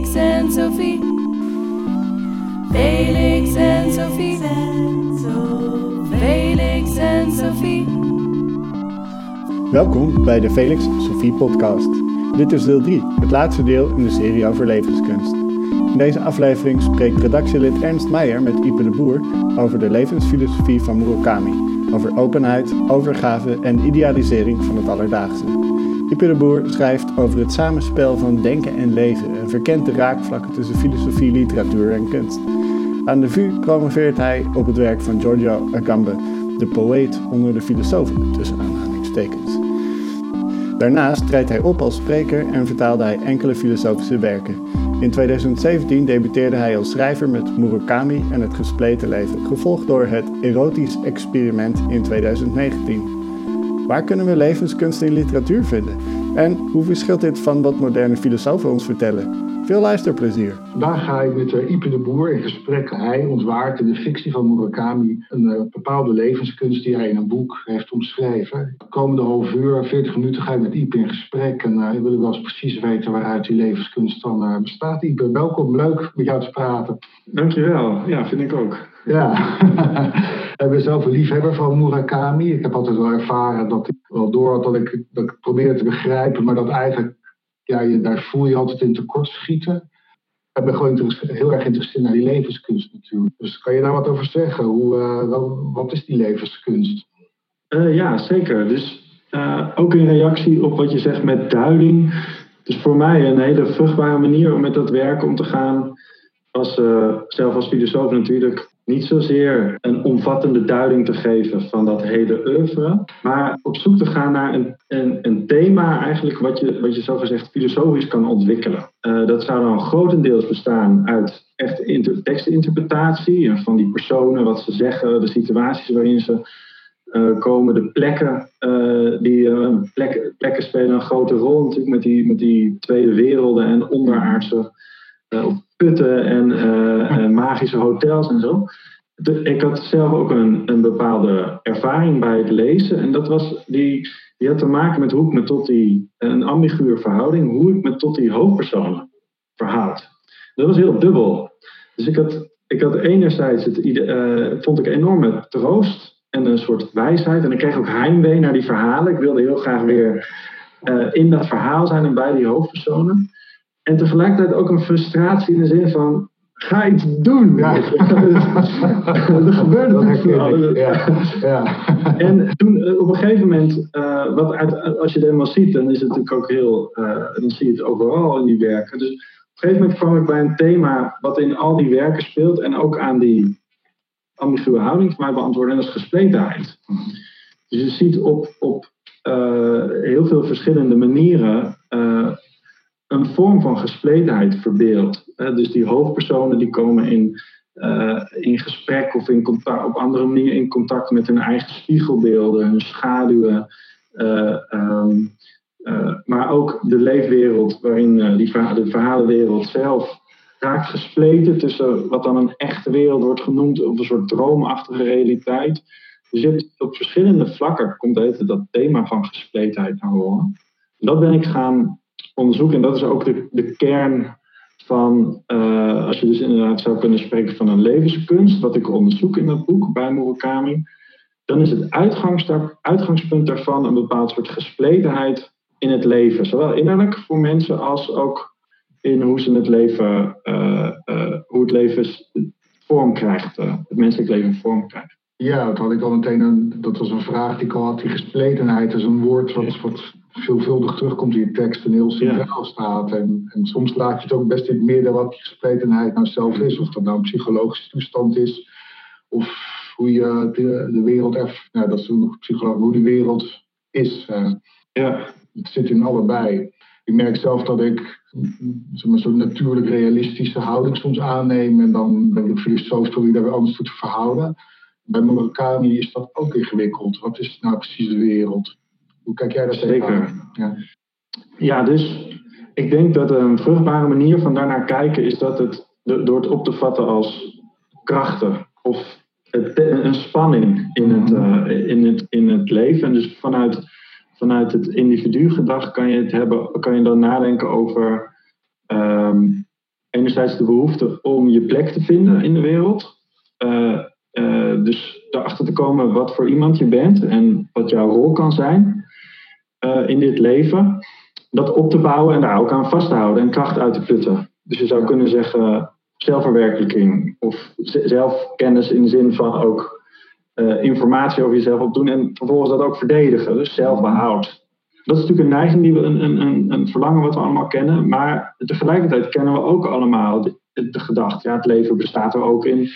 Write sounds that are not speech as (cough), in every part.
Felix en Sophie. Felix en Sophie. Felix en Sophie. Welkom bij de Felix Sophie podcast. Dit is deel 3, het laatste deel in de serie over levenskunst. In deze aflevering spreekt redactielid Ernst Meijer met Ipe de Boer over de levensfilosofie van Murakami, over openheid, overgave en idealisering van het alledaagse. Ipe de Boer schrijft over het samenspel van denken en leven en verkent de raakvlakken tussen filosofie, literatuur en kunst. Aan de VU promoveert hij op het werk van Giorgio Agamben, de poëet onder de filosofen, tussen aanhalingstekens. Daarnaast treedt hij op als spreker en vertaalde hij enkele filosofische werken. In 2017 debuteerde hij als schrijver met Murakami en het gespleten leven, gevolgd door het erotisch experiment in 2019. Waar kunnen we levenskunst in literatuur vinden? En hoe verschilt dit van wat moderne filosofen ons vertellen? Veel luisterplezier. Vandaag ga ik met uh, Ipe de Boer in gesprek. Hij ontwaart in de fictie van Murakami een uh, bepaalde levenskunst die hij in een boek heeft omschreven. De komende half uur, 40 minuten ga ik met Ipe in gesprek. En uh, ik wil wel eens precies weten waaruit die levenskunst dan bestaat. Ipe, welkom. Leuk met jou te praten. Dankjewel. Ja, vind ik ook. Ja, (laughs) ik ben zelf een liefhebber van Murakami. Ik heb altijd wel ervaren dat ik wel door had dat ik, dat ik probeerde te begrijpen, maar dat eigenlijk ja, daar voel je altijd in tekort schieten. Ik ben gewoon heel erg geïnteresseerd naar die levenskunst natuurlijk. Dus kan je daar wat over zeggen? Hoe, uh, wat is die levenskunst? Uh, ja, zeker. Dus uh, ook in reactie op wat je zegt met duiding. Dus voor mij een hele vruchtbare manier om met dat werk om te gaan. Als, zelf als filosoof natuurlijk niet zozeer een omvattende duiding te geven van dat hele oeuvre, maar op zoek te gaan naar een, een, een thema eigenlijk wat je, wat je zogezegd filosofisch kan ontwikkelen. Uh, dat zou dan grotendeels bestaan uit echt inter, tekstinterpretatie van die personen, wat ze zeggen, de situaties waarin ze uh, komen, de plekken, die plekken, plekken spelen een grote rol natuurlijk met die, met die tweede werelden en onderaardse putten en uh, magische hotels en zo. ik had zelf ook een, een bepaalde ervaring bij het lezen. En dat was die, die had te maken met hoe ik me tot die, een ambiguur verhouding, hoe ik me tot die hoofdpersonen verhoud. Dat was heel dubbel. Dus ik had, ik had enerzijds, het, uh, vond ik enorme troost en een soort wijsheid. En ik kreeg ook heimwee naar die verhalen. Ik wilde heel graag weer uh, in dat verhaal zijn en bij die hoofdpersonen. En tegelijkertijd ook een frustratie in de zin van, ga iets doen. Ja. er (laughs) gebeurt natuurlijk ja. ja. En toen eh, op een gegeven moment, uh, wat uit, als je het helemaal ziet, dan is het natuurlijk ook heel, uh, dan zie je het overal in die werken. Dus op een gegeven moment kwam ik bij een thema wat in al die werken speelt en ook aan die ambiguë houding van mij beantwoorden, en dat is gespletenheid. Dus je ziet op, op heel veel verschillende manieren een vorm van gespletenheid verbeeld. dus die hoofdpersonen die komen in, uh, in gesprek of in contact, op andere manier in contact met hun eigen spiegelbeelden, hun schaduwen. Uh, um, uh, maar ook de leefwereld waarin die de verhalenwereld zelf raakt gespleten tussen wat dan een echte wereld wordt genoemd of een soort droomachtige realiteit. Je hebt op verschillende vlakken komt dat thema van gespletenheid naar horen. Dat ben ik gaan onderzoek. En dat is ook de, de kern van, uh, als je dus inderdaad zou kunnen spreken van een levenskunst, wat ik onderzoek in dat boek bij Murakami, dan is het uitgangspunt daarvan een bepaald soort gespletenheid in het leven. Zowel innerlijk voor mensen als ook in hoe ze het leven, uh, uh, hoe het leven vorm krijgt, het menselijk leven vorm krijgt. Ja, dat had ik al meteen. Een, dat was een vraag die ik al had. Die gespletenheid is een woord wat, wat veelvuldig terugkomt in je tekst en heel centraal staat. En, en soms laat je het ook best in het midden wat die gespletenheid nou zelf is. Of dat nou een psychologische toestand is. Of hoe je de, de wereld erf, nou, dat is nog psycholoog, hoe de wereld is. Uh, ja. Het zit in allebei. Ik merk zelf dat ik een soort natuurlijk realistische houding soms aanneem. En dan ben ik filosoof probeer daar weer anders toe te verhouden. Bij Murakami is dat ook ingewikkeld. Wat is nou precies de wereld? Hoe kijk jij daar Zeker. Ja. ja, dus ik denk dat een vruchtbare manier van daarnaar kijken is dat het door het op te vatten als krachten of een spanning in het, uh, in het, in het leven. En dus vanuit, vanuit het individugedrag kan je, het hebben, kan je dan nadenken over um, enerzijds de behoefte om je plek te vinden in de wereld. Uh, uh, dus erachter te komen wat voor iemand je bent en wat jouw rol kan zijn uh, in dit leven. Dat op te bouwen en daar ook aan vast te houden en kracht uit te putten. Dus je zou kunnen zeggen zelfverwerkelijking of zelfkennis in de zin van ook informatie over jezelf opdoen en vervolgens dat ook verdedigen. Dus zelfbehoud. Dat is natuurlijk een neiging, die we, een, een, een verlangen wat we allemaal kennen. Maar tegelijkertijd kennen we ook allemaal de, de gedachte, ja, het leven bestaat er ook in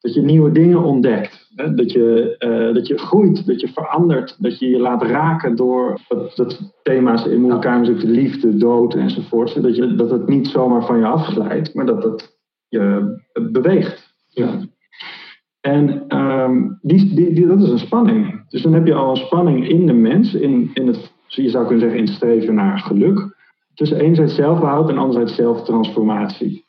dat je nieuwe dingen ontdekt. Hè? Dat, je, uh, dat je groeit, dat je verandert, dat je je laat raken door dat, dat thema's in elkaar, de liefde, dood enzovoort. Dat, je, dat het niet zomaar van je afglijdt, maar dat het je beweegt. Ja. En um, die, die, die, dat is een spanning. Dus dan heb je al een spanning in de mens, in, in het je zou kunnen zeggen in het streven naar geluk. Tussen enerzijds zelfbehoud en anderzijds zelftransformatie.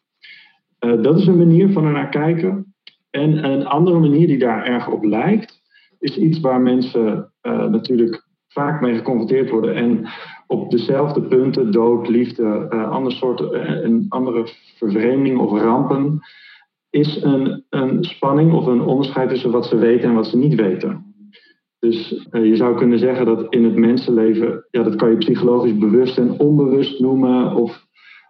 Uh, dat is een manier van er naar kijken. En een andere manier die daar erg op lijkt, is iets waar mensen uh, natuurlijk vaak mee geconfronteerd worden. En op dezelfde punten, dood, liefde, uh, andere soorten, en andere vervreemding of rampen, is een, een spanning of een onderscheid tussen wat ze weten en wat ze niet weten. Dus je zou kunnen zeggen dat in het mensenleven, ja, dat kan je psychologisch bewust en onbewust noemen, of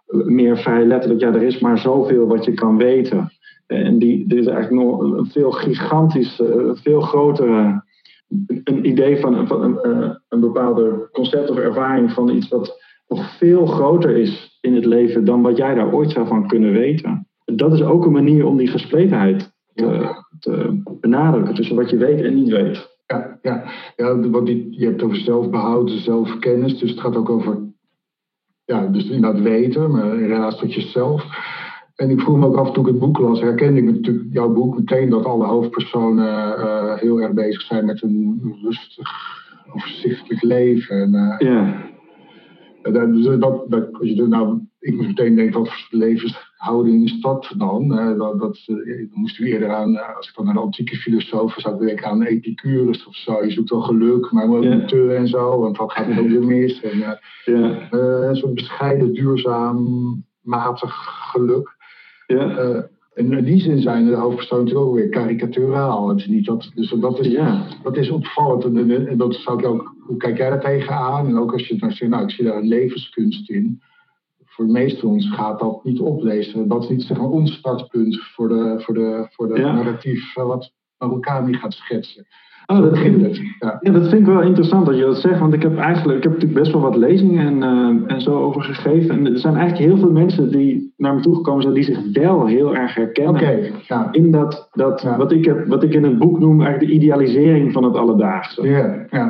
meer vrij letterlijk, ja, er is maar zoveel wat je kan weten. En die, er is eigenlijk nog een veel gigantisch, uh, veel grotere, een idee van, van een, uh, een bepaalde concept of ervaring van iets wat nog veel groter is in het leven dan wat jij daar ooit zou van kunnen weten. Dat is ook een manier om die gespletenheid te, te benadrukken tussen wat je weet en niet weet. Ja, ja. ja wat die, je hebt over zelfbehoud, zelfkennis. Dus het gaat ook over, ja, dus inderdaad weten, maar in relatie tot jezelf. En ik vroeg me ook af toen ik het boek las, herkende ik natuurlijk jouw boek meteen dat alle hoofdpersonen uh, heel erg bezig zijn met een rustig, overzichtelijk leven. En, uh, ja. Dus dat, dat, als je er nou, ik moest meteen denken, wat voor levenshouding is dat dan? dat, dat, moest u eerder aan, als ik dan naar de antieke filosofen zou denken aan Epicurus of zo. Je zoekt wel geluk, maar ook ja. te en zo, want wat gaat het ook weer mis? En, ja. een soort bescheiden, duurzaam, matig geluk. Ja. En in die zin zijn de hoofdpersonen ook weer karikaturaal. Het is niet dat, dus dat is, ja. dat is opvallend. En, en, dat zou ik ook, hoe kijk jij daar tegenaan? En ook als je nou zegt, nou, ik zie daar een levenskunst in. Voor de meeste van ons gaat dat niet oplezen. Dat is niet zeg maar, ons startpunt voor de, voor de, voor de ja. narratief wat Marokani gaat schetsen. Oh, dat, vind, (laughs) ja. ja. dat vind ik wel interessant dat je dat zegt. Want ik heb eigenlijk ik heb natuurlijk best wel wat lezingen en, uh, en zo over gegeven. En er zijn eigenlijk heel veel mensen die naar me toegekomen zijn die zich wel heel erg herkennen. Okay, ja. In dat, dat wat, ik heb, wat ik in het boek noem eigenlijk de idealisering van het alledaagse.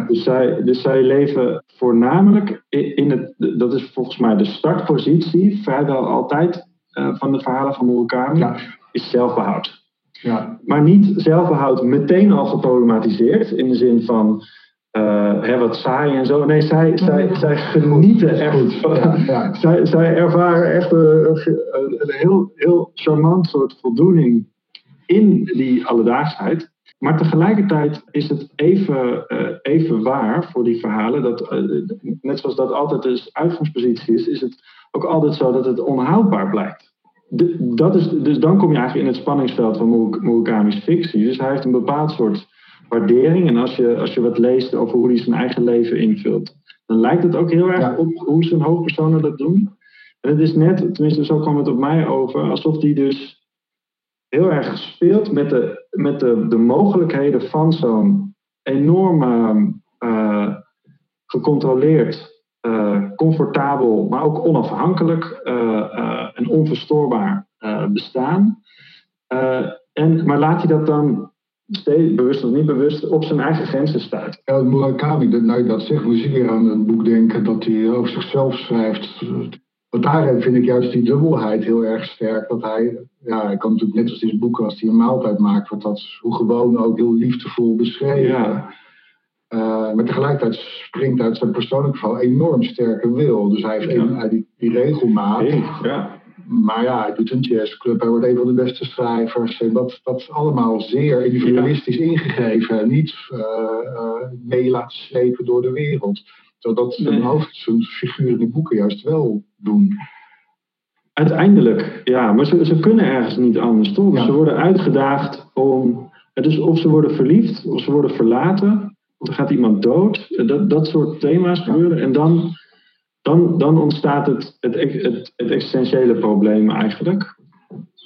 Dus, zij, dus zij leven voornamelijk in het, dat is volgens mij de startpositie, vrijwel altijd uh, van de verhalen van Murakami, is zelfbehoud. Ja. Maar niet zelfbehoud meteen al geproblematiseerd in de zin van uh, hè, wat saai en zo. Nee, zij, zij, zij genieten echt. Van, ja, ja. Zij, zij ervaren echt een, een, heel, heel charmant soort voldoening in die alledaagsheid. Maar tegelijkertijd is het even, uh, even waar voor die verhalen, dat, uh, net zoals dat altijd de uitgangspositie is, is het ook altijd zo dat het onhoudbaar blijkt de, dat is, dus dan kom je eigenlijk in het spanningsveld van Murakami's fictie. Dus hij heeft een bepaald soort waardering. En als je, als je wat leest over hoe hij zijn eigen leven invult, dan lijkt het ook heel erg op hoe zijn hoofdpersonen dat doen. En het is net, tenminste zo kwam het op mij over, alsof hij dus heel erg speelt met de, met de, de mogelijkheden van zo'n enorme, uh, gecontroleerd uh, comfortabel, maar ook onafhankelijk uh, uh, en onverstoorbaar bestaan. en, maar laat hij dat dan steeds, bewust of niet bewust, op zijn eigen grenzen stuiten. Ja, Murakami, nou je dat zegt, moet je weer aan een boek denken dat hij over zichzelf schrijft. Want daar vind ik juist die dubbelheid heel erg sterk. Dat hij, ja, hij kan natuurlijk net als deze boeken, als hij een maaltijd maakt, wordt dat hoe gewoon ook heel liefdevol beschreven. Ja. Uh, maar tegelijkertijd springt uit zijn persoonlijk geval enorm sterke wil. Dus hij heeft ja. die, die regelmaat. ja. Maar ja, hij doet een jazzclub, hij wordt een van de beste schrijvers. En dat, dat is allemaal zeer individualistisch ja. ingegeven. Niet uh, uh, mee laten slepen door de wereld. Zijn nee. hoofd, zijn figuren in de boeken juist wel doen. uiteindelijk, ja, maar ze, ze kunnen ergens niet anders, toch? Ze worden uitgedaagd om, dus of ze worden verliefd, of ze worden verlaten, er gaat iemand dood. Dat, dat soort thema's gebeuren. En dan, dan, dan ontstaat het, het, het, het existentiële probleem eigenlijk.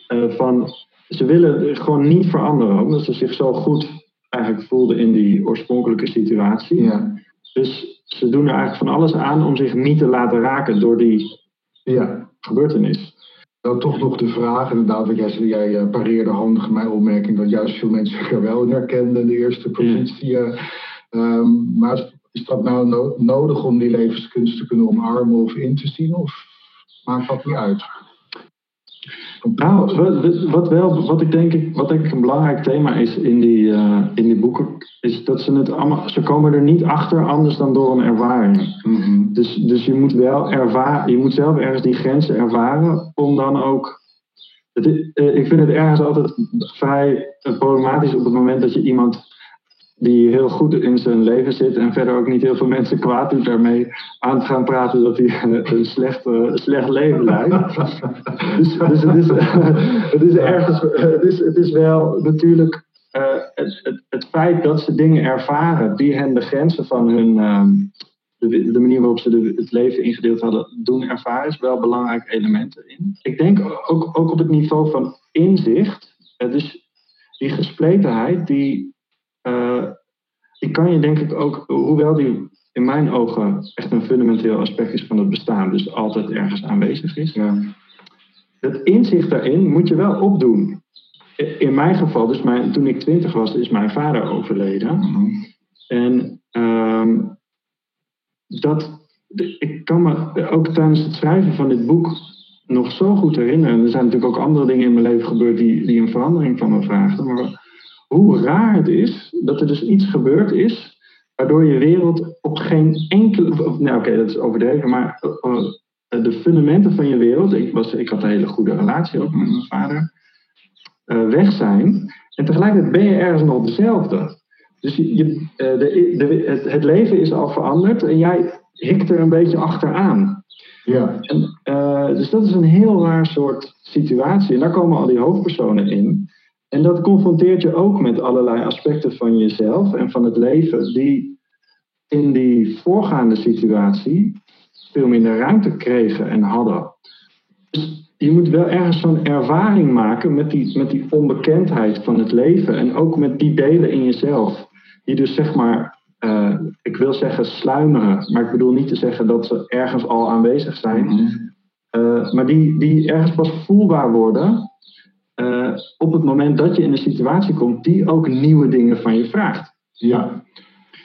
Eh, van, ze willen gewoon niet veranderen, omdat ze zich zo goed eigenlijk voelden in die oorspronkelijke situatie. Ja. Dus ze doen er eigenlijk van alles aan om zich niet te laten raken door die ja. gebeurtenis. Dan toch nog de vraag, inderdaad, jij jij eh, pareerde handig mijn opmerking dat juist veel mensen zich er wel in herkenden in de eerste positie. eh. Ehm, maar is- is dat nou no- nodig om die levenskunst te kunnen omarmen of in te zien? Of maakt dat niet uit? Nou, wat, wat, wel, wat ik denk, ik- wat denk ik een belangrijk thema is in die, eh, in die boeken, is dat ze het allemaal, ze komen er niet achter anders dan door een ervaring. Mhm. Dus, dus je moet wel ervaren, je moet zelf ergens die grenzen ervaren om dan ook. Het, eh, ik vind het ergens altijd vrij problematisch op het moment dat je iemand die heel goed in zijn leven zit en verder ook niet heel veel mensen kwaad doet daarmee aan te gaan praten dat hij eh, een slecht, eh, slecht leven leidt. (laughs) Dus, dus het, is, (laughs) het is ergens, het is, het is wel natuurlijk eh, het, het, het feit dat ze dingen ervaren die hen de grenzen van hun, ehm, de, de manier waarop ze de, het leven ingedeeld hadden, doen ervaren, is wel belangrijk element erin. Ik denk ook, ook op het niveau van inzicht, dus die gespletenheid, die, eh, die kan je denk ik ook, hoewel die in mijn ogen echt een fundamenteel aspect is van het bestaan, dus altijd ergens aanwezig is. Ja. Het inzicht daarin moet je wel opdoen. In mijn geval, dus mijn, toen ik twintig was, is mijn vader overleden. Mhm. En ehm, dat, ik kan me ook tijdens het schrijven van dit boek nog zo goed herinneren. Er zijn natuurlijk ook andere dingen in mijn leven gebeurd die, die een verandering van me vraagden. Maar hoe raar het is dat er dus iets gebeurd is waardoor je wereld op geen enkele. of, Nou, oké, dat is overdreven, maar eh, de fundamenten van je wereld. Ik, was, ik had een hele goede relatie ook met mijn vader. eh, weg zijn. En tegelijkertijd ben je ergens nog dezelfde. Dus je, je, eh, de, de, het, het leven is al veranderd en jij hikt er een beetje achteraan. Ja. En, dus dat is een heel raar soort situatie. En daar komen al die hoofdpersonen in. En dat confronteert je ook met allerlei aspecten van jezelf en van het leven, die in die voorgaande situatie veel minder ruimte kregen en hadden. Dus je moet wel ergens zo'n ervaring maken met die, met die onbekendheid van het leven en ook met die delen in jezelf. Die dus zeg maar, eh, ik wil zeggen sluimeren, maar ik bedoel niet te zeggen dat ze ergens al aanwezig zijn. Mhm. Uh, maar die, die ergens pas voelbaar worden uh, op het moment dat je in een situatie komt die ook nieuwe dingen van je vraagt. Ja.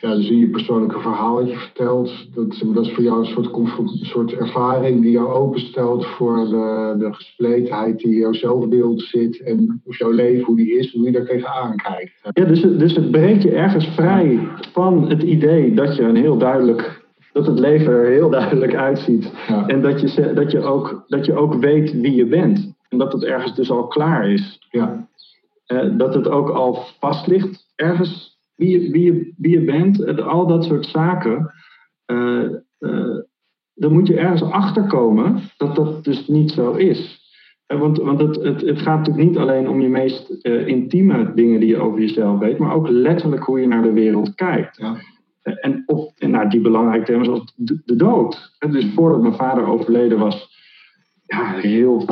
Ja, dus in je persoonlijke verhaal dat je vertelt, dat, dat is voor jou een soort, een soort ervaring die jou openstelt voor de, de gespletenheid die in jouw zelfbeeld zit en of jouw leven, hoe die is, hoe je daar tegenaan kijkt. Ja, dus, het- dus het breekt je ergens vrij van het idee dat je een heel duidelijk, dat het leven er heel duidelijk uitziet. Ja. En dat je, dat, je ook, dat je ook weet wie je bent. En dat het ergens dus al klaar is. Ja. Eh, dat het ook al vast ligt ergens wie je, wie je, wie je bent. En al dat soort zaken. eh, eh, dan moet je ergens achter komen dat dat dus niet zo is. Eh, want want het, het, het gaat natuurlijk niet alleen om je meest eh, intieme dingen die je over jezelf weet, maar ook letterlijk hoe je naar de wereld kijkt. Ja. Eh, En, of, en nou, die belangrijke thema's zoals de, de dood. Eh, Dus voordat mijn vader overleden was, ja, heel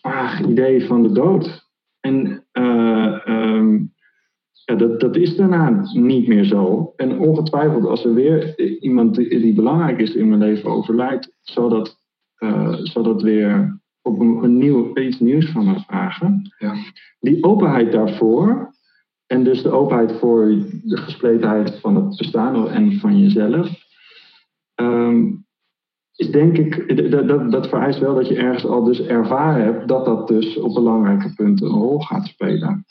vaag idee van de dood. En eh, ehm, ja, dat, dat is daarna niet meer zo. En ongetwijfeld, als er weer iemand die, die belangrijk is in mijn leven overlijdt, zal dat, eh, zal dat weer op een, een nieuw, iets nieuws van me vragen. Ja. Die openheid daarvoor, en dus de openheid voor de gespletenheid van het bestaan en van jezelf, ehm, denk ik, dat, dat, dat vereist wel dat je ergens al dus ervaren hebt dat dat dus op belangrijke punten een rol gaat spelen.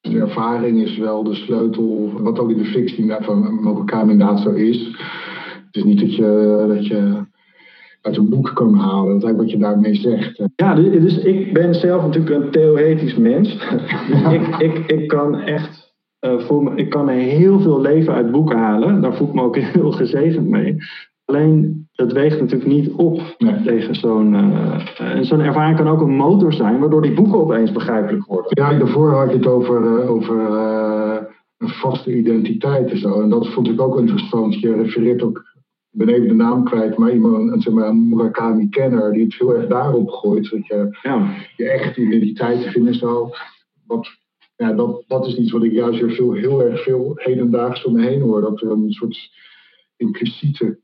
Dus ervaring is wel de sleutel, wat ook in de fictie van elkaar inderdaad zo is. Het is niet dat je, dat je uit een boek kan halen, dat is wat je daarmee zegt. Ja, dus dus ik ben zelf natuurlijk een theoretisch mens. Dus (laughs) ik, ik, ik kan echt eh, voor me, ik kan er heel veel leven uit boeken halen. Daar voel ik me ook (laughs) heel gezegend mee. Alleen dat weegt natuurlijk niet op Nee. tegen zo'n. eh, en zo'n ervaring kan ook een motor zijn, waardoor die boeken opeens begrijpelijk worden. Ja, daarvoor had je het over, eh, over eh, een vaste identiteit en zo. En dat vond ik ook interessant. Je refereert ook, ik ben even de naam kwijt, maar iemand, een, zeg maar, een Murakami-kenner die het heel erg daarop gooit. Dat je Ja, je echte identiteit vindt en zo. Wat, ja, dat, dat is iets wat ik juist veel, heel erg veel hedendaags om me heen hoor. Dat er een soort impliciete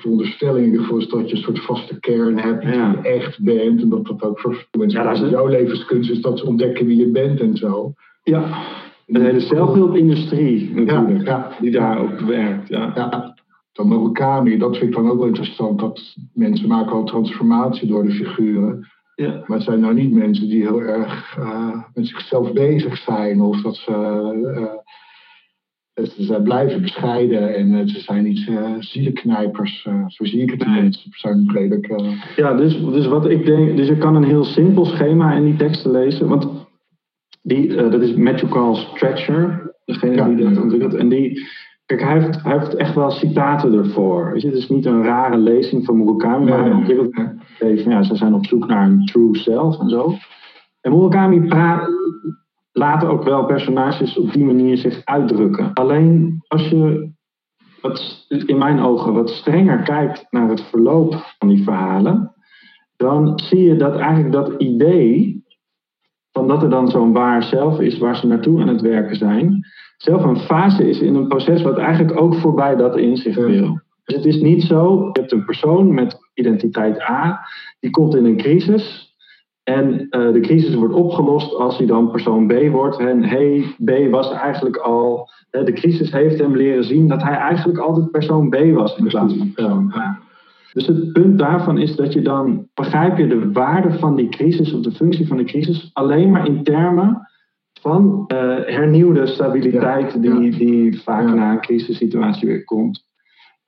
veronderstelling in ieder geval is dat je een soort vaste kern hebt, Ja. wat je echt bent. En dat dat ook voor mensen, Ja, dat is jouw levenskunst is dat ze ontdekken wie je bent en zo. ja. de hele zelfhulpindustrie natuurlijk, Ja, die daar ook werkt. Ja. Ja, dan Murakami, dat vind ik dan ook wel interessant. Dat mensen maken al transformatie door de figuren. Ja. Maar het zijn nou niet mensen die heel erg eh, met zichzelf bezig zijn. Of dat ze, eh, ze zijn blijven bescheiden en eh, ze zijn niet uh, zielenknijpers. eh, zo zie ik het persoonlijk redelijk. eh. Ja, dus, dus wat ik denk, dus je kan een heel simpel schema in die teksten lezen. Want die, eh, dat is Matthew Carl Stretcher, degene Ja. die dat ontwikkelt. En die, kijk, hij heeft, hij heeft echt wel citaten ervoor. Weet je, het is niet een rare lezing van Murakami, maar hij ontwikkelt even, ja, ze zijn op zoek naar een true self en zo. En Murakami praat, laat ook wel personages op die manier zich uitdrukken. Alleen als je wat, in mijn ogen wat strenger kijkt naar het verloop van die verhalen, dan zie je dat eigenlijk dat idee van dat er dan zo'n waar zelf is waar ze naartoe aan het werken zijn, zelf een fase is in een proces wat eigenlijk ook voorbij dat inzicht wil. Dus het is niet zo, je hebt een persoon met identiteit A, die komt in een crisis. En eh, de crisis wordt opgelost als hij dan persoon B wordt. En hey, B was eigenlijk al. hè, de crisis heeft hem leren zien dat hij eigenlijk altijd persoon B was in plaats van persoon A. Dus het punt daarvan is dat je dan begrijp je de waarde van die crisis of de functie van de crisis alleen maar in termen van eh, hernieuwde stabiliteit Ja, die, die vaak Ja. na een crisissituatie weer komt.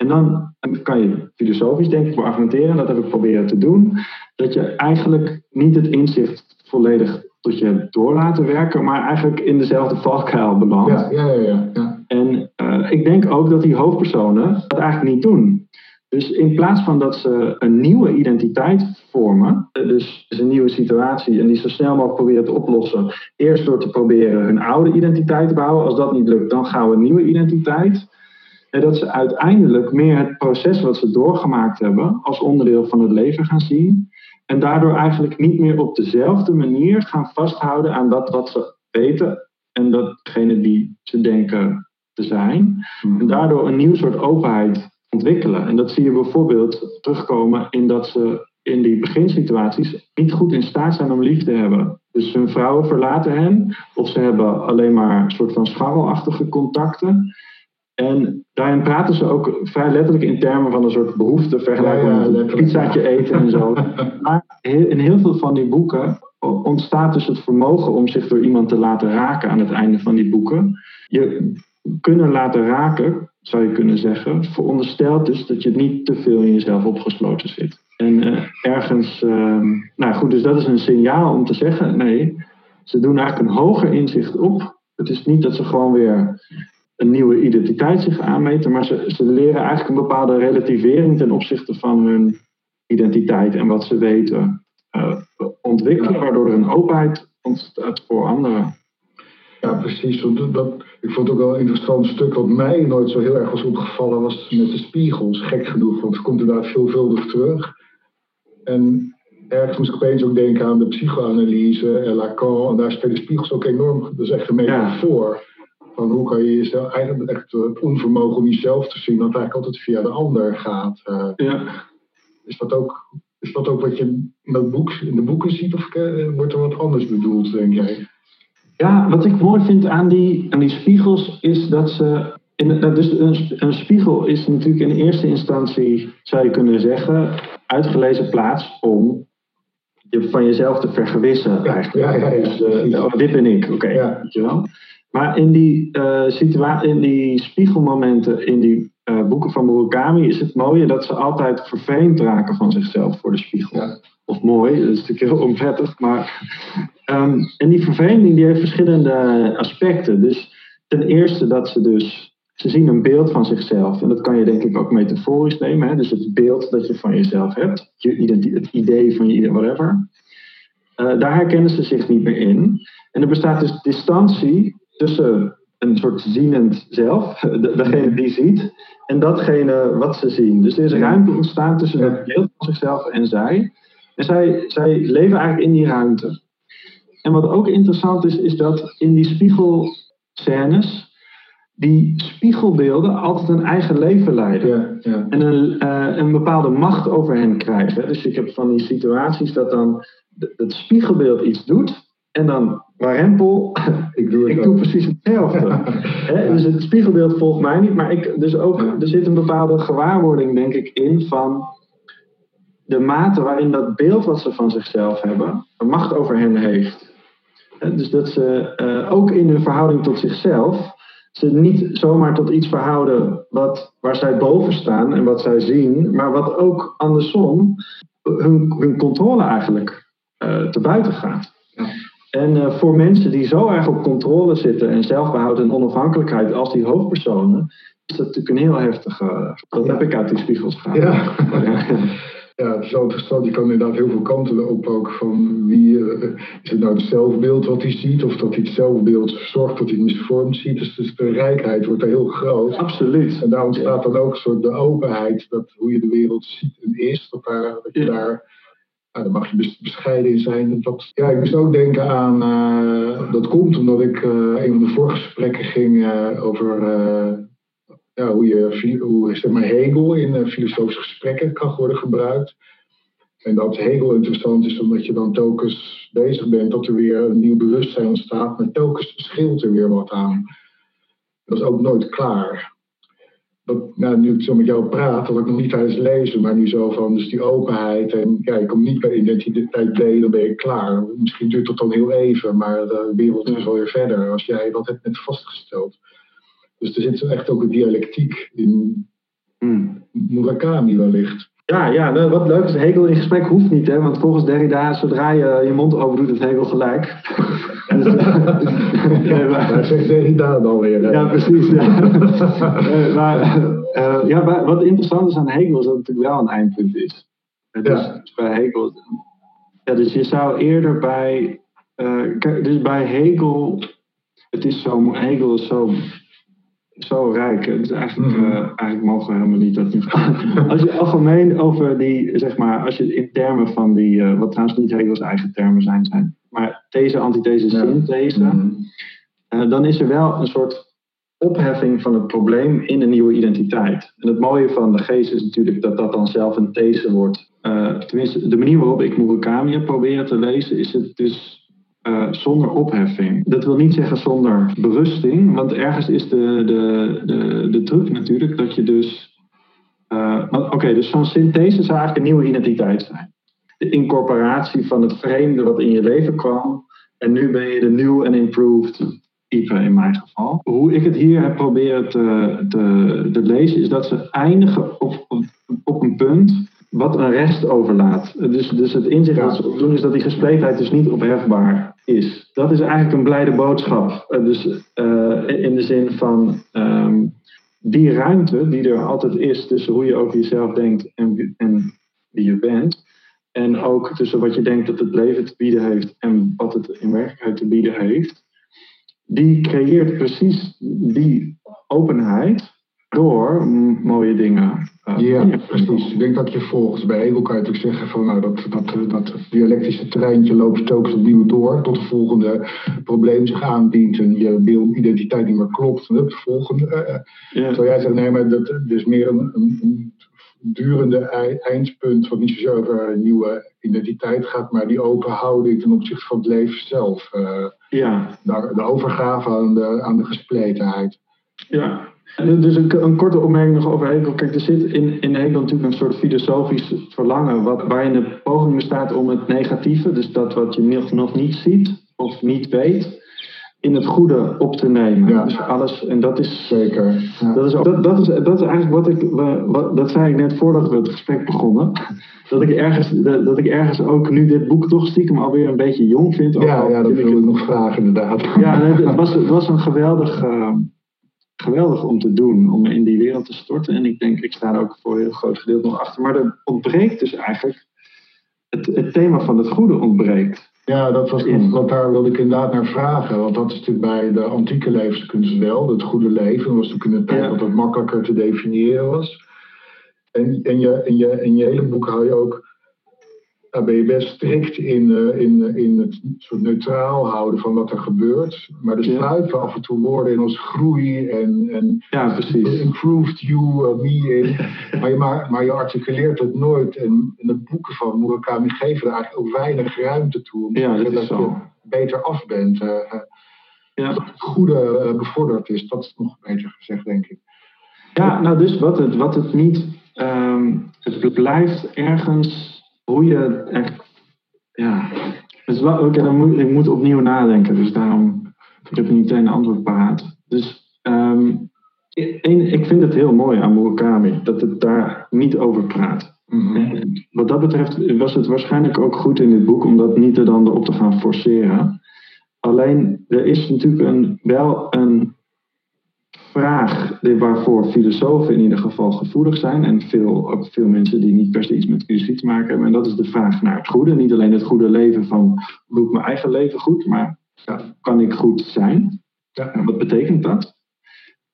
En dan kan je filosofisch denk ik argumenteren, dat heb ik proberen te doen, dat je eigenlijk niet het inzicht volledig tot je door laten werken, maar eigenlijk in dezelfde valkuil belandt. Ja, ja, ja, ja. En eh, ik denk ook dat die hoofdpersonen dat eigenlijk niet doen. Dus in plaats van dat ze een nieuwe identiteit vormen, eh, dus, een nieuwe situatie en die zo snel mogelijk proberen te oplossen, eerst door te proberen hun oude identiteit te behouden. Als dat niet lukt, dan gaan we een nieuwe identiteit. En dat ze uiteindelijk meer het proces wat ze doorgemaakt hebben als onderdeel van het leven gaan zien. En daardoor eigenlijk niet meer op dezelfde manier gaan vasthouden aan dat wat ze weten en datgene die ze denken te zijn. En daardoor een nieuw soort openheid ontwikkelen. En dat zie je bijvoorbeeld terugkomen in dat ze in die beginsituaties niet goed in staat zijn om lief te hebben. Dus hun vrouwen verlaten hen, of ze hebben alleen maar een soort van scharrelachtige contacten. En daarin praten ze ook vrij letterlijk in termen van een soort behoefte, vergelijkbaar Ja, ja, met een pizzaatje eten en zo. (laughs) Maar in heel veel van die boeken ontstaat dus het vermogen om zich door iemand te laten raken aan het einde van die boeken. Je kunnen laten raken, zou je kunnen zeggen, veronderstelt dus dat je niet te veel in jezelf opgesloten zit. En eh, ergens, ehm, nou goed, dus dat is een signaal om te zeggen, nee, ze doen eigenlijk een hoger inzicht op. Het is niet dat ze gewoon weer een nieuwe identiteit zich aanmeten, maar ze, ze leren eigenlijk een bepaalde relativering ten opzichte van hun identiteit en wat ze weten eh, ontwikkelen, Ja. waardoor er een openheid ontstaat voor anderen. Ja, precies. Dat- dat, ik vond het ook wel een interessant stuk wat mij nooit zo heel erg was opgevallen, was met de spiegels. Gek genoeg, want het komt inderdaad veelvuldig terug. En ergens moest ik opeens ook denken aan de psychoanalyse en Lacan. En daar spelen spiegels ook enorm, dat is echt een metafoor. Van hoe kan je jezelf, eigenlijk echt het onvermogen om jezelf te zien, dat eigenlijk altijd via de ander gaat. Eh, Ja. is, dat ook, is dat ook wat je in, dat boek, in de boeken ziet, of eh, wordt er wat anders bedoeld, denk jij? Ja, wat ik mooi vind aan die, aan die spiegels is dat ze. In, dus een, een spiegel is natuurlijk in eerste instantie, zou je kunnen zeggen, uitgelezen plaats om je van jezelf te vergewissen eigenlijk. ja, ja, ja, Dus, eh, oh, dit ben ik, oké, Ja. weet je wel. Maar in die, eh, situa- in die spiegelmomenten in die eh, boeken van Murakami is het mooie dat ze altijd vervreemd raken van zichzelf voor de spiegel. Ja. Of mooi, dat is natuurlijk heel onprettig, maar Ehm, en die vervreemding die heeft verschillende aspecten. Dus ten eerste dat ze dus ze zien een beeld van zichzelf. En dat kan je denk ik ook metaforisch nemen. Hè? Dus het beeld dat je van jezelf hebt. Je het idee van je whatever. Uh, daar herkennen ze zich niet meer in. En er bestaat dus distantie tussen een soort zienend zelf, degene die ziet, en datgene wat ze zien. Dus er is ruimte ontstaan tussen het beeld van zichzelf en zij. En zij, zij leven eigenlijk in die ruimte. En wat ook interessant is, is dat in die spiegelscènes die spiegelbeelden altijd een eigen leven leiden. Ja, ja. En een, uh, een bepaalde macht over hen krijgen. Dus ik heb van die situaties dat dan het spiegelbeeld iets doet. En dan warempel, (laughs) ik doe, ik doe precies hetzelfde. (laughs) dus het spiegelbeeld volgt mij niet. Maar ik, dus ook, er zit een bepaalde gewaarwording, denk ik, in van de mate waarin dat beeld wat ze van zichzelf hebben, een macht over hen heeft. dus dat ze uh, ook in hun verhouding tot zichzelf ze niet zomaar tot iets verhouden wat, waar zij boven staan en wat zij zien, maar wat ook andersom hun, hun controle eigenlijk uh, te buiten gaat. Ja. En uh, voor mensen die zo erg op controle zitten en zelfbehoud en onafhankelijkheid als die hoofdpersonen, is dat natuurlijk een heel heftige. Dat heb ik uit die spiegels gehad. Ja. (laughs) Ja, het is wel interessant. Je kan inderdaad heel veel kanten op ook van wie uh, is het nou het zelfbeeld wat hij ziet, of dat hij het zelfbeeld zorgt dat hij misvormd ziet. Dus, dus de rijkheid wordt er heel groot. Absoluut. En daar ontstaat dan ook een soort de openheid, dat hoe je de wereld ziet en is, dat, daar, dat je daar. Nou, daar mag je bescheiden in zijn. Dat, ja, ik moest ook denken aan. Uh, dat komt omdat ik uh, een van de voorgesprekken ging over ja, hoe, je, hoe zeg maar, Hegel in filosofische gesprekken kan worden gebruikt. En dat Hegel interessant is omdat je dan telkens bezig bent dat er weer een nieuw bewustzijn ontstaat, maar telkens verschilt er weer wat aan. Dat is ook nooit klaar. Dat, nou, nu ik zo met jou praat, dat ik nog niet tijdens lezen, maar nu zo van dus die openheid. En ja, ik kom niet bij identiteit B, dan ben je klaar. Misschien duurt dat dan heel even, maar de wereld is alweer verder als jij dat hebt net vastgesteld. Dus er zit echt ook een dialectiek in hmm. Murakami wellicht. Ja, ja, nou, wat leuk is, Hegel in gesprek hoeft niet, hè, want volgens Derrida, zodra je je mond open doet, het Hegel gelijk. ja, (laughs) zegt Derrida dan weer. Ja, precies. Ja. uh, (laughs) maar uh, ja, wat interessant is aan Hegel is dat het natuurlijk wel een eindpunt is. Dus, ja. dus bij Hegel, ja, dus je zou eerder bij, uh, dus bij Hegel, het is zo, Hegel is zo zo rijk. Dus eigenlijk, uh, eigenlijk mogen we helemaal niet dat nu (laughs) Als je algemeen over die, zeg maar, als je in termen van die, uh, wat trouwens niet Hegel's eigen termen zijn, zijn maar these, antithese, synthese, mm dan is er wel een soort opheffing van het probleem in een nieuwe identiteit. En het mooie van de geest is natuurlijk dat dat dan zelf een these wordt. tenminste, de manier waarop ik Murakami heb proberen te lezen, is het dus uh, zonder opheffing. Dat wil niet zeggen zonder berusting, want ergens is de, de, de, de truc natuurlijk dat je dus. Uh, Oké, dus zo'n synthese zou eigenlijk een nieuwe identiteit zijn. De incorporatie van het vreemde wat in je leven kwam. En nu ben je de new and improved Ipe in mijn geval. Hoe ik het hier heb proberen te, te, te lezen, is dat ze eindigen op, op een punt wat een rest overlaat. Dus, dus het inzicht dat ze opdoen is dat die gespleetheid dus niet ophefbaar is. Dat is eigenlijk een blijde boodschap. Uh, dus uh, in de zin van um, die ruimte die er altijd is tussen hoe je over jezelf denkt en, en wie je bent. En ook tussen wat je denkt dat het leven te bieden heeft en wat het in werkelijkheid te bieden heeft. Die creëert precies die openheid door mooie dingen. Uh, ja, precies. Ik denk dat je volgens bij Hegel kan je natuurlijk zeggen van nou dat, dat, dat dialectische treintje loopt telkens opnieuw door tot het volgende probleem zich aandient en je beeldidentiteit niet meer klopt. En het volgende. Uh, ja. Zou jij zeggen, nee, maar dat is meer een, een, durende eindpunt wat niet zozeer over een nieuwe identiteit gaat, maar die open houding ten opzichte van het leven zelf. Uh, ja. De, de overgave aan de, aan de gespletenheid. Ja, dus een, een, korte opmerking nog over Hegel. Kijk, er zit in, in Hegel natuurlijk een soort filosofisch verlangen, wat, waarin de poging bestaat om het negatieve, dus dat wat je nog, nog niet ziet of niet weet, in het goede op te nemen. Ja. Dus alles, en dat is. Zeker. Ja. Dat, is, dat, dat, is, dat is eigenlijk wat ik. Wat, dat zei ik net voordat we het gesprek begonnen. Dat ik, ergens, dat, ik ergens ook nu dit boek toch stiekem alweer een beetje jong vind. Ja, ja dat wil ik nog vragen, inderdaad. Ja, het, was, het was een geweldig. Uh, geweldig om te doen, om in die wereld te storten. En ik denk, ik sta er ook voor een heel groot gedeelte nog achter. Maar er ontbreekt dus eigenlijk, het, het thema van het goede ontbreekt. Ja, dat was nog, wat daar wilde ik inderdaad naar vragen. Want dat is natuurlijk bij de antieke levenskunst wel, het goede leven. Dat was natuurlijk in een tijd Ja. dat het makkelijker te definiëren was. En in je, in je, in je hele boek hou je ook, daar ben je best strikt in, eh, in, eh, in het soort neutraal houden van wat er gebeurt. Maar er Ja. sluipen af en toe woorden in als groei en, en Ja, precies. improved you, uh, me in. Maar je, maar, maar je articuleert het nooit. En, en de boeken van Murakami geven er eigenlijk ook weinig ruimte toe. Om te Ja, dat je beter af bent. eh, eh, Ja. Dat het goede eh, bevorderd is. Dat is nog beter gezegd, denk ik. Ja, nou dus wat het, wat het niet, ehm, het blijft ergens hoe je echt, ja, is wel, oké, dan moet, ik moet opnieuw nadenken, dus daarom, ik heb niet meteen een antwoord paraat. Dus ehm, ik, één, ik vind het heel mooi aan Murakami, dat het daar niet over praat. En Wat dat betreft was het waarschijnlijk ook goed in dit boek om dat niet er dan op te gaan forceren. Alleen, er is natuurlijk een, wel een vraag waarvoor filosofen in ieder geval gevoelig zijn. En veel, ook veel mensen die niet per se iets met filosofie te maken hebben. En dat is de vraag naar het goede. Niet alleen het goede leven van doe ik mijn eigen leven goed, maar ja, kan ik goed zijn? Ja. En wat betekent dat?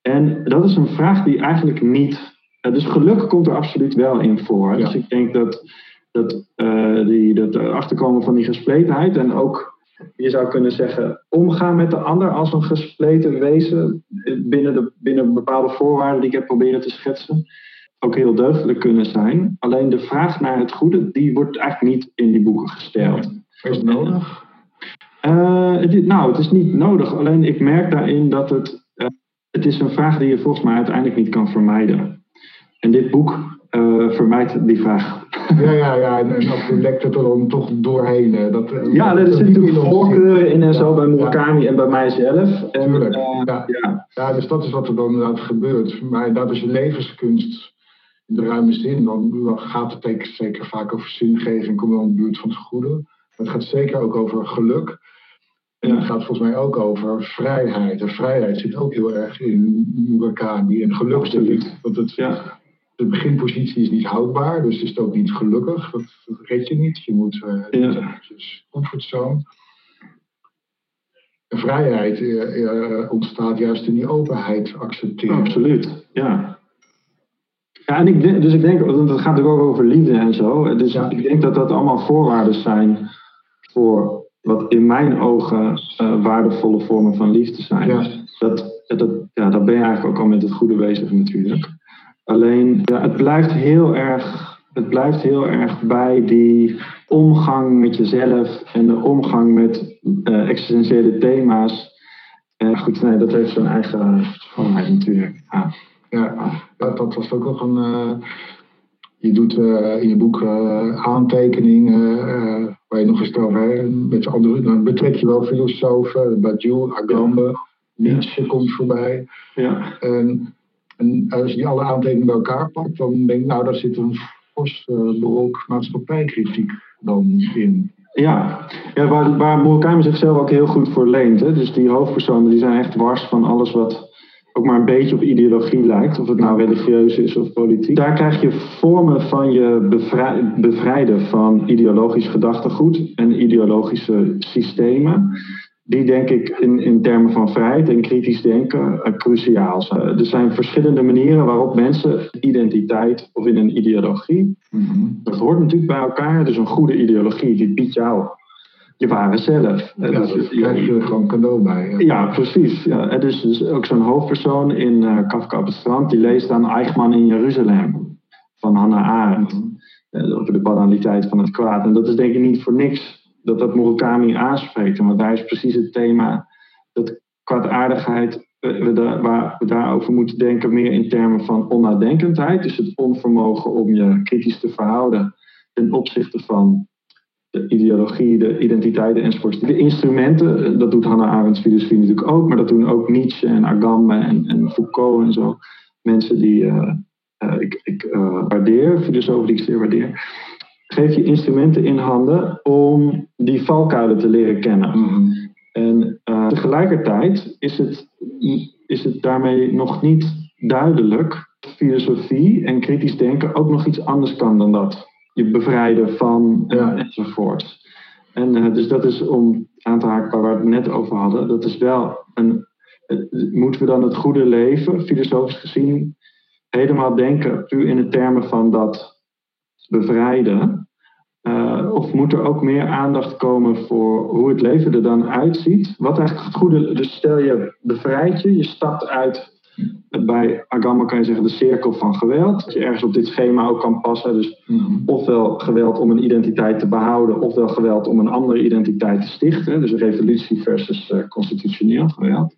En dat is een vraag die eigenlijk niet. eh, Dus geluk komt er absoluut wel in voor. Ja. Dus ik denk dat, dat, eh, die, dat achterkomen van die gespletenheid en ook je zou kunnen zeggen, omgaan met de ander als een gespleten wezen eh, binnen, de, binnen bepaalde voorwaarden die ik heb proberen te schetsen, ook heel deugdelijk kunnen zijn. Alleen de vraag naar het goede, die wordt eigenlijk niet in die boeken gesteld. Is het nodig? Eh, het nou, het is niet nodig. Alleen ik merk daarin dat het, eh, het is een vraag die je volgens mij uiteindelijk niet kan vermijden. En dit boek eh, vermijdt die vraag. Ja, ja, ja. En, en toe lekt het er dan toch doorheen. Dat, eh, Ja, er dat zitten diep natuurlijk zit. voorkeuren in en zo bij ja. Murakami en bij mijzelf. En, Tuurlijk, eh, ja. ja. Ja, dus dat is wat er dan inderdaad gebeurt. Maar dat is je levenskunst in de ruime zin. Dan, gaat het zeker, zeker vaak over zingeving, kom in de buurt van het goede. Het gaat zeker ook over geluk. En het gaat volgens mij ook over vrijheid. En vrijheid zit ook heel erg in Murakami. En geluk zit- Want het, Ja. De beginpositie is niet houdbaar, dus is het ook niet gelukkig. Dat, dat red je niet. Je moet eh Ja. comfortzone. En vrijheid eh, eh, ontstaat juist in die openheid accepteren. Absoluut, ja. Ja, en ik denk, dus ik denk, want het gaat natuurlijk ook over liefde en zo. Dus Ja. ik denk dat dat allemaal voorwaarden zijn voor wat in mijn ogen waardevolle vormen van liefde zijn. Ja. Dat, dat, ja, dat ben je eigenlijk ook al met het goede bezig natuurlijk. Alleen, ja, het blijft heel erg, het blijft heel erg bij die omgang met jezelf en de omgang met eh, existentiële thema's. En goed, nee, dat heeft zijn eigen schoonheid natuurlijk. Ja. Ja, dat, dat was ook nog een. eh, je doet eh, in je boek eh, aantekeningen eh, waar je nog eens over hebt. Met z'n anderen, dan betrek je wel filosofen, Badiou, Agamben, Nietzsche komt voorbij. Ja. En, en als je alle aantekeningen bij elkaar pakt, dan denk ik, nou, daar zit een fors eh, brok maatschappijkritiek dan in. Ja, waar, waar Murakami zichzelf ook heel goed voor leent. Hè? Dus die hoofdpersonen die zijn echt wars van alles wat ook maar een beetje op ideologie lijkt. Of het nou religieus is of politiek. Daar krijg je vormen van je bevrij- bevrijden van ideologisch gedachtegoed en ideologische systemen. Die denk ik in, in termen van vrijheid en kritisch denken eh, cruciaal zijn. Er zijn verschillende manieren waarop mensen identiteit of in een ideologie dat hoort natuurlijk bij elkaar. Dus een goede ideologie, die biedt jou je ware zelf. Ja, Dus, daar krijg je er gewoon cadeau bij. ja, precies. Ja, en dus, dus ook zo'n hoofdpersoon in eh, Kafka op het strand, die leest dan Eichmann in Jeruzalem van Hannah Arendt. eh, over de banaliteit van het kwaad. En dat is denk ik niet voor niks dat dat Murakami aanspreekt. Want daar is precies het thema dat kwaadaardigheid, eh, we waar we daarover moeten denken, meer in termen van onnadenkendheid. Dus het onvermogen om je kritisch te verhouden ten opzichte van de ideologie, de identiteiten enzovoort. De instrumenten, eh, dat doet Hannah Arendt's filosofie natuurlijk ook, maar dat doen ook Nietzsche en Agamben en, Foucault en zo. Mensen die eh, ik, ik waardeer, filosofen die ik zeer waardeer. Geef je instrumenten in handen om die valkuilen te leren kennen. Mhm. En eh, tegelijkertijd is het is het daarmee nog niet duidelijk dat filosofie en kritisch denken ook nog iets anders kan dan dat. Je bevrijden van Ja. enzovoort. En eh, dus dat is om aan te haken waar we het net over hadden. Dat is wel een. Moeten we dan het goede leven, filosofisch gezien, helemaal denken puur in de termen van dat bevrijden? Eh, of moet er ook meer aandacht komen voor hoe het leven er dan uitziet? Wat eigenlijk het goede. Dus stel je bevrijdt je, je stapt uit. Bij Agama kan je zeggen de cirkel van geweld. Dat je ergens op dit schema ook kan passen. Dus ofwel geweld om een identiteit te behouden, ofwel geweld om een andere identiteit te stichten. Dus revolutie versus eh, constitutioneel geweld.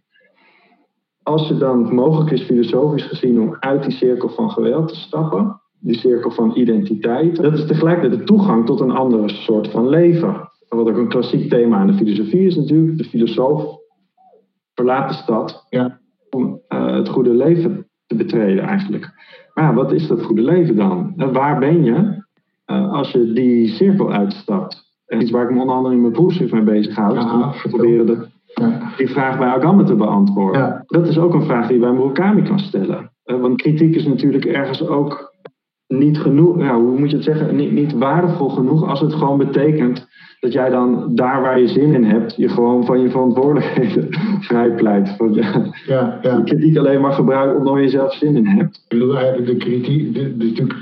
Als het dan mogelijk is, filosofisch gezien, om uit die cirkel van geweld te stappen, die cirkel van identiteit, dat is tegelijkertijd de toegang tot een andere soort van leven. Wat ook een klassiek thema aan de filosofie is natuurlijk, de filosoof verlaat de stad Ja. om eh, het goede leven te betreden eigenlijk. Maar ja, wat is dat goede leven dan? En waar ben je eh, als je die cirkel uitstapt? En iets waar ik me onder andere in mijn proefschrift mee is Ja, om te vertel. proberen de, Ja. die vraag bij Agama te beantwoorden. Dat is ook een vraag die je bij Murakami kan stellen. Eh, want kritiek is natuurlijk ergens ook niet genoeg, ja, hoe moet je het zeggen, niet, niet waardevol genoeg als het gewoon betekent dat jij dan daar waar je zin in hebt, je gewoon van je verantwoordelijkheden (laughs) vrijpleit. Van, ja, Ja, ja. je kritiek alleen maar gebruikt omdat je zelf zin in hebt. Ik bedoel eigenlijk de kritiek, de, de, natuurlijk,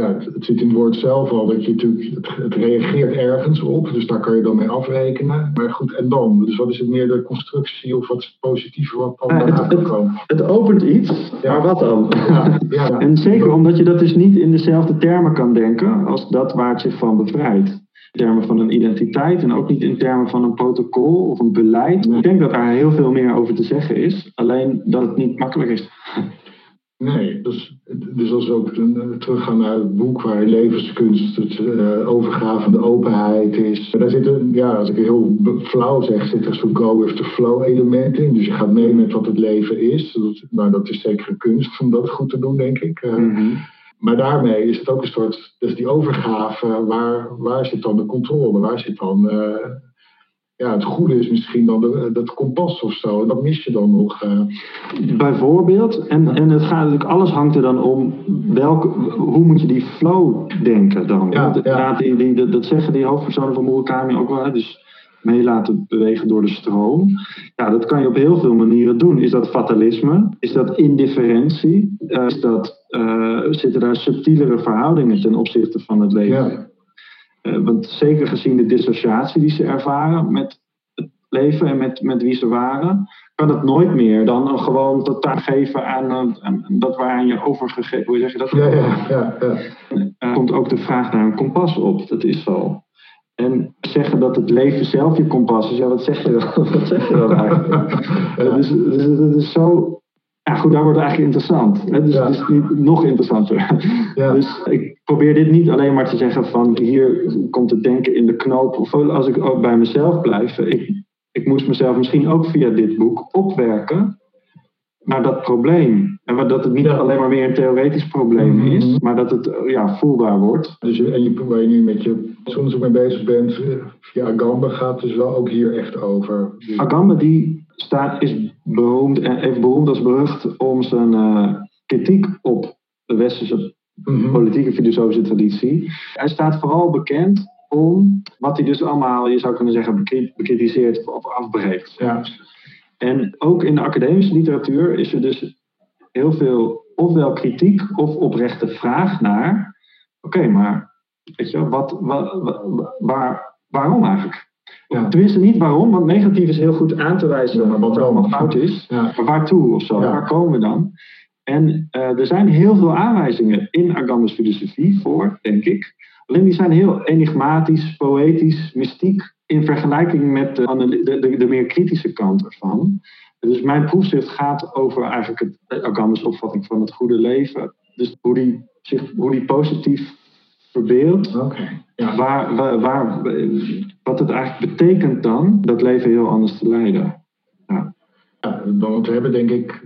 ja, het, het zit in het woord zelf al, dat je natuurlijk, het, het reageert ergens op, dus daar kan je dan mee afrekenen. Maar goed, en dan? Dus wat is het meer de constructie of wat is het positieve wat dan Ja, het- kan het- komen? Het opent iets, Ja. maar wat dan? (laughs) Ja. En zeker omdat je dat dus niet in dezelfde termen kan denken als dat waar het zich van bevrijdt. In termen van een identiteit en ook niet in termen van een protocol of een beleid. Nee. Ik denk dat daar heel veel meer over te zeggen is, alleen dat het niet makkelijk is. (laughs) Nee, dus, dus als we ook eh, teruggaan naar het boek waar levenskunst, het eh, overgave van de openheid is. Daar zitten, ja, als ik heel flauw zeg, zit er zo'n go with the flow element in. Dus je gaat mee met wat het leven is. Dat, nou, dat is zeker een kunst om dat goed te doen, denk ik. Eh, Maar daarmee is het ook een soort, dus die overgave, waar, waar zit dan de controle? Waar zit dan, eh, ja, het goede is misschien dan de, dat kompas of zo. En dat mis je dan nog. eh. Bijvoorbeeld, en, en het gaat natuurlijk, alles hangt er dan om welke, hoe moet je die flow denken dan? Ja, Want ja. die, die, dat, dat zeggen die hoofdpersonen van Murakami ook wel, dus mee laten bewegen door de stroom. Ja, dat kan je op heel veel manieren doen. Is dat fatalisme? Is dat indifferentie? Eh, is dat, eh, zitten daar subtielere verhoudingen ten opzichte van het leven? Ja. Eh, want zeker gezien de dissociatie die ze ervaren met het leven en met, met wie ze waren, kan het nooit meer dan een gewoon totaal geven aan, dat waaraan je overgegeven. Hoe zeg je dat? Ja, ja, ja, ja. Er komt ook de vraag naar een kompas op. Dat is zo. En zeggen dat het leven zelf je kompas is, ja, wat zeg je dan, (laughs) wat zeg je dan eigenlijk? (laughs) Dat is, dat is, dat is zo. Ja, goed, daar wordt het eigenlijk interessant. hè. Dus Ja. het is niet, nog interessanter. Ja. Dus ik probeer dit niet alleen maar te zeggen van hier komt het denken in de knoop. Of als ik ook bij mezelf blijf. Ik, ik moest mezelf misschien ook via dit boek opwerken naar dat probleem. En dat het niet Ja. alleen maar meer een theoretisch probleem Mhm. is, maar dat het eh, ja, voelbaar wordt. Dus en je, waar je nu met je onderzoek mee bezig bent, eh, via Agamba gaat dus wel ook hier echt over. Agamba die staat, is beroemd en even beroemd als berucht om zijn eh, kritiek op de westerse. Politieke filosofische traditie. Hij staat vooral bekend om wat hij dus allemaal, je zou kunnen zeggen, bekri- bekritiseert of afbreekt. Ja. En ook in de academische literatuur is er dus heel veel ofwel kritiek of oprechte vraag naar, oké, maar weet je, wat, wa- wa- waar, waarom eigenlijk? Ja. Tenminste niet waarom, want negatief is heel goed aan te wijzen Ja, maar wat wat er allemaal fout is. Ja. Maar waartoe of zo? Waar komen we dan? En eh, er zijn heel veel aanwijzingen in Agamba's filosofie voor, denk ik. Alleen die zijn heel enigmatisch, poëtisch, mystiek in vergelijking met de, de, de, de meer kritische kant ervan. Dus mijn proefschrift gaat over eigenlijk het, Agamba's opvatting van het goede leven. Dus hoe die, zich, hoe die positief verbeeldt Oké. Ja. waar, waar, waar, wat het eigenlijk betekent dan dat leven heel anders te leiden. Ja, want we hebben denk ik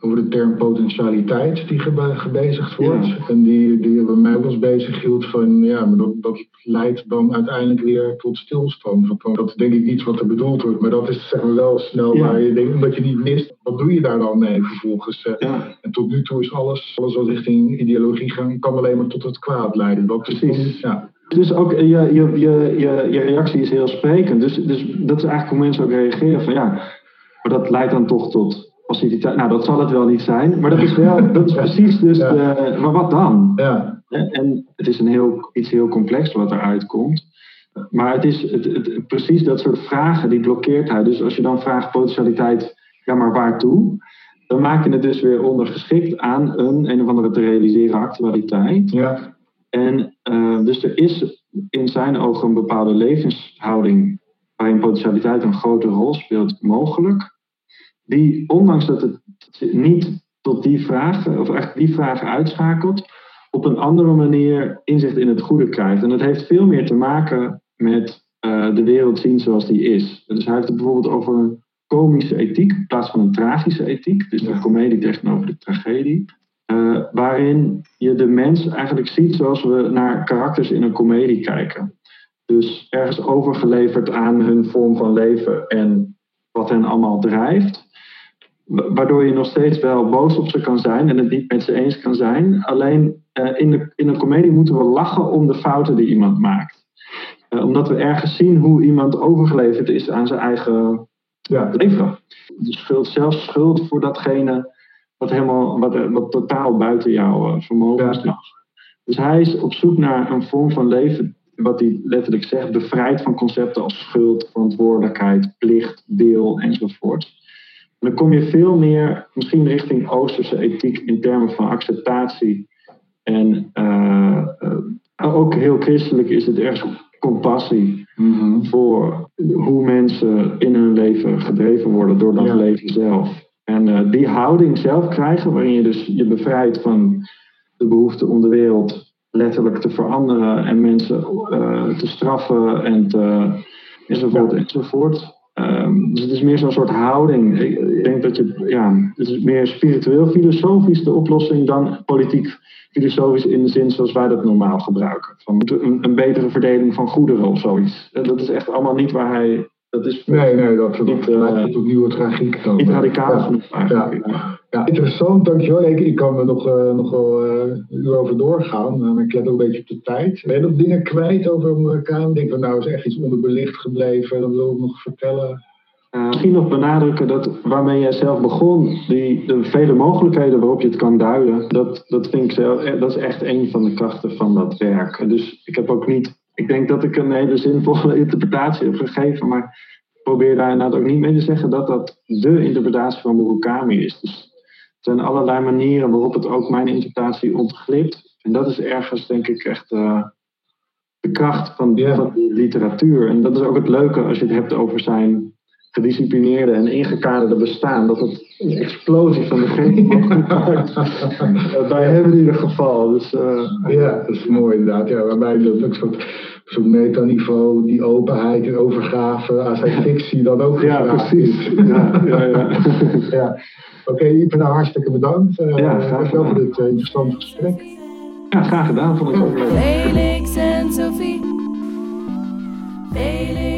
over de term potentialiteit die gebe- gebezigd wordt. En die, die bij mij ook eens bezig hield van, ja, maar dat, dat leidt dan uiteindelijk weer tot stilstand. Want dat is denk ik niet wat er bedoeld wordt, maar dat is zeg maar wel snel Ja. waar je denkt, omdat je niet mist, wat doe je daar dan mee vervolgens? eh? Ja, En tot nu toe is alles, alles wat richting ideologie gaat, kan alleen maar tot het kwaad leiden. Dat Precies. Ja, Dus ook je, je, je, je, je reactie is heel sprekend. Dus, dus dat is eigenlijk hoe mensen ook reageren van ja, maar dat leidt dan toch tot passiviteit. Nou, dat zal het wel niet zijn, maar dat is wel, (laughs) dat is precies dus de, maar wat dan? ja, En het is een heel, iets heel complex wat eruit komt. Maar het is het, het, precies dat soort vragen die blokkeert hij. Dus als je dan vraagt potentialiteit, ja maar waartoe? Dan maak je het dus weer ondergeschikt aan een een of andere te realiseren actualiteit. ja, En eh, dus er is in zijn ogen een bepaalde levenshouding waarin potentialiteit een grote rol speelt, mogelijk. Die, ondanks dat het niet tot die vragen, of echt die vragen uitschakelt, op een andere manier inzicht in het goede krijgt. En dat heeft veel meer te maken met eh, de wereld zien zoals die is. Dus hij heeft het bijvoorbeeld over een komische ethiek in plaats van een tragische ethiek. Dus de Ja. komedie tegenover de tragedie. Eh, waarin je de mens eigenlijk ziet zoals we naar karakters in een komedie kijken. Dus ergens overgeleverd aan hun vorm van leven en wat hen allemaal drijft. Wa- Waardoor je nog steeds wel boos op ze kan zijn en het niet met ze eens kan zijn. Alleen eh, in, de, in een komedie moeten we lachen om de fouten die iemand maakt. Eh, omdat we ergens zien hoe iemand overgeleverd is aan zijn eigen ja, leven. De schuld, zelfs schuld voor datgene wat, helemaal, wat, wat totaal buiten jouw eh, vermogen lag. Dus hij is op zoek naar een vorm van leven, wat hij letterlijk zegt, bevrijd van concepten als schuld, verantwoordelijkheid, plicht, deel enzovoort. En dan kom je veel meer misschien richting Oosterse ethiek in termen van acceptatie. En eh, eh, ook heel christelijk is het ergens compassie Mhm. voor hoe mensen in hun leven gedreven worden door dat Ja. leven zelf. En eh, die houding zelf krijgen, waarin je dus je bevrijdt van de behoefte om de wereld letterlijk te veranderen en mensen eh, te straffen en te, enzovoort enzovoort. Ehm, dus het is meer zo'n soort houding. Ik, ik denk dat je, ja, het is meer spiritueel filosofisch de oplossing dan politiek filosofisch in de zin zoals wij dat normaal gebruiken. Van een, een betere verdeling van goederen of zoiets. Dat is echt allemaal niet waar hij, dat is Nee, nee, dat, dat Niet, eh, leidt tot nieuwe tragiek dan. niet radicaal Ja. Ja, interessant, dankjewel. Ik, ik kan er nog, eh, nog wel eh, een uur over doorgaan, eh, ik let ook een beetje op de tijd. Ben je nog dingen kwijt over Marokkaan? Ik denk van nou is echt iets onderbelicht gebleven, dat wil ik nog vertellen. Eh, misschien nog benadrukken dat waarmee jij zelf begon, die, de vele mogelijkheden waarop je het kan duiden, dat, dat vind ik zelf, eh, dat is echt een van de krachten van dat werk. Dus ik heb ook niet, ik denk dat ik een hele zinvolle (laughs) interpretatie heb gegeven, maar ik probeer daar inderdaad ook niet mee te zeggen dat dat de interpretatie van Murakami is. Dus er zijn allerlei manieren waarop het ook mijn interpretatie ontglipt. En dat is ergens denk ik echt eh, de kracht van, Ja. van die literatuur. En dat is ook het leuke als je het hebt over zijn gedisciplineerde en ingekaderde bestaan. Dat het een explosie van de grond. (laughs) Bij hebben in ieder geval. Dus, eh, ja, dat is mooi inderdaad. Ja, waarbij dat ook soort, zo'n metaniveau, die openheid en overgave aan zijn (laughs) fictie dan ook. Ja, precies. Ja, ja, ja. (laughs) ja. Oké, ik ben nou hartstikke bedankt. Eh, ja, graag gedaan. voor dit uh, interessante gesprek. Ja, graag gedaan. voor ik ook leuk. Felix en Sophie. Felix.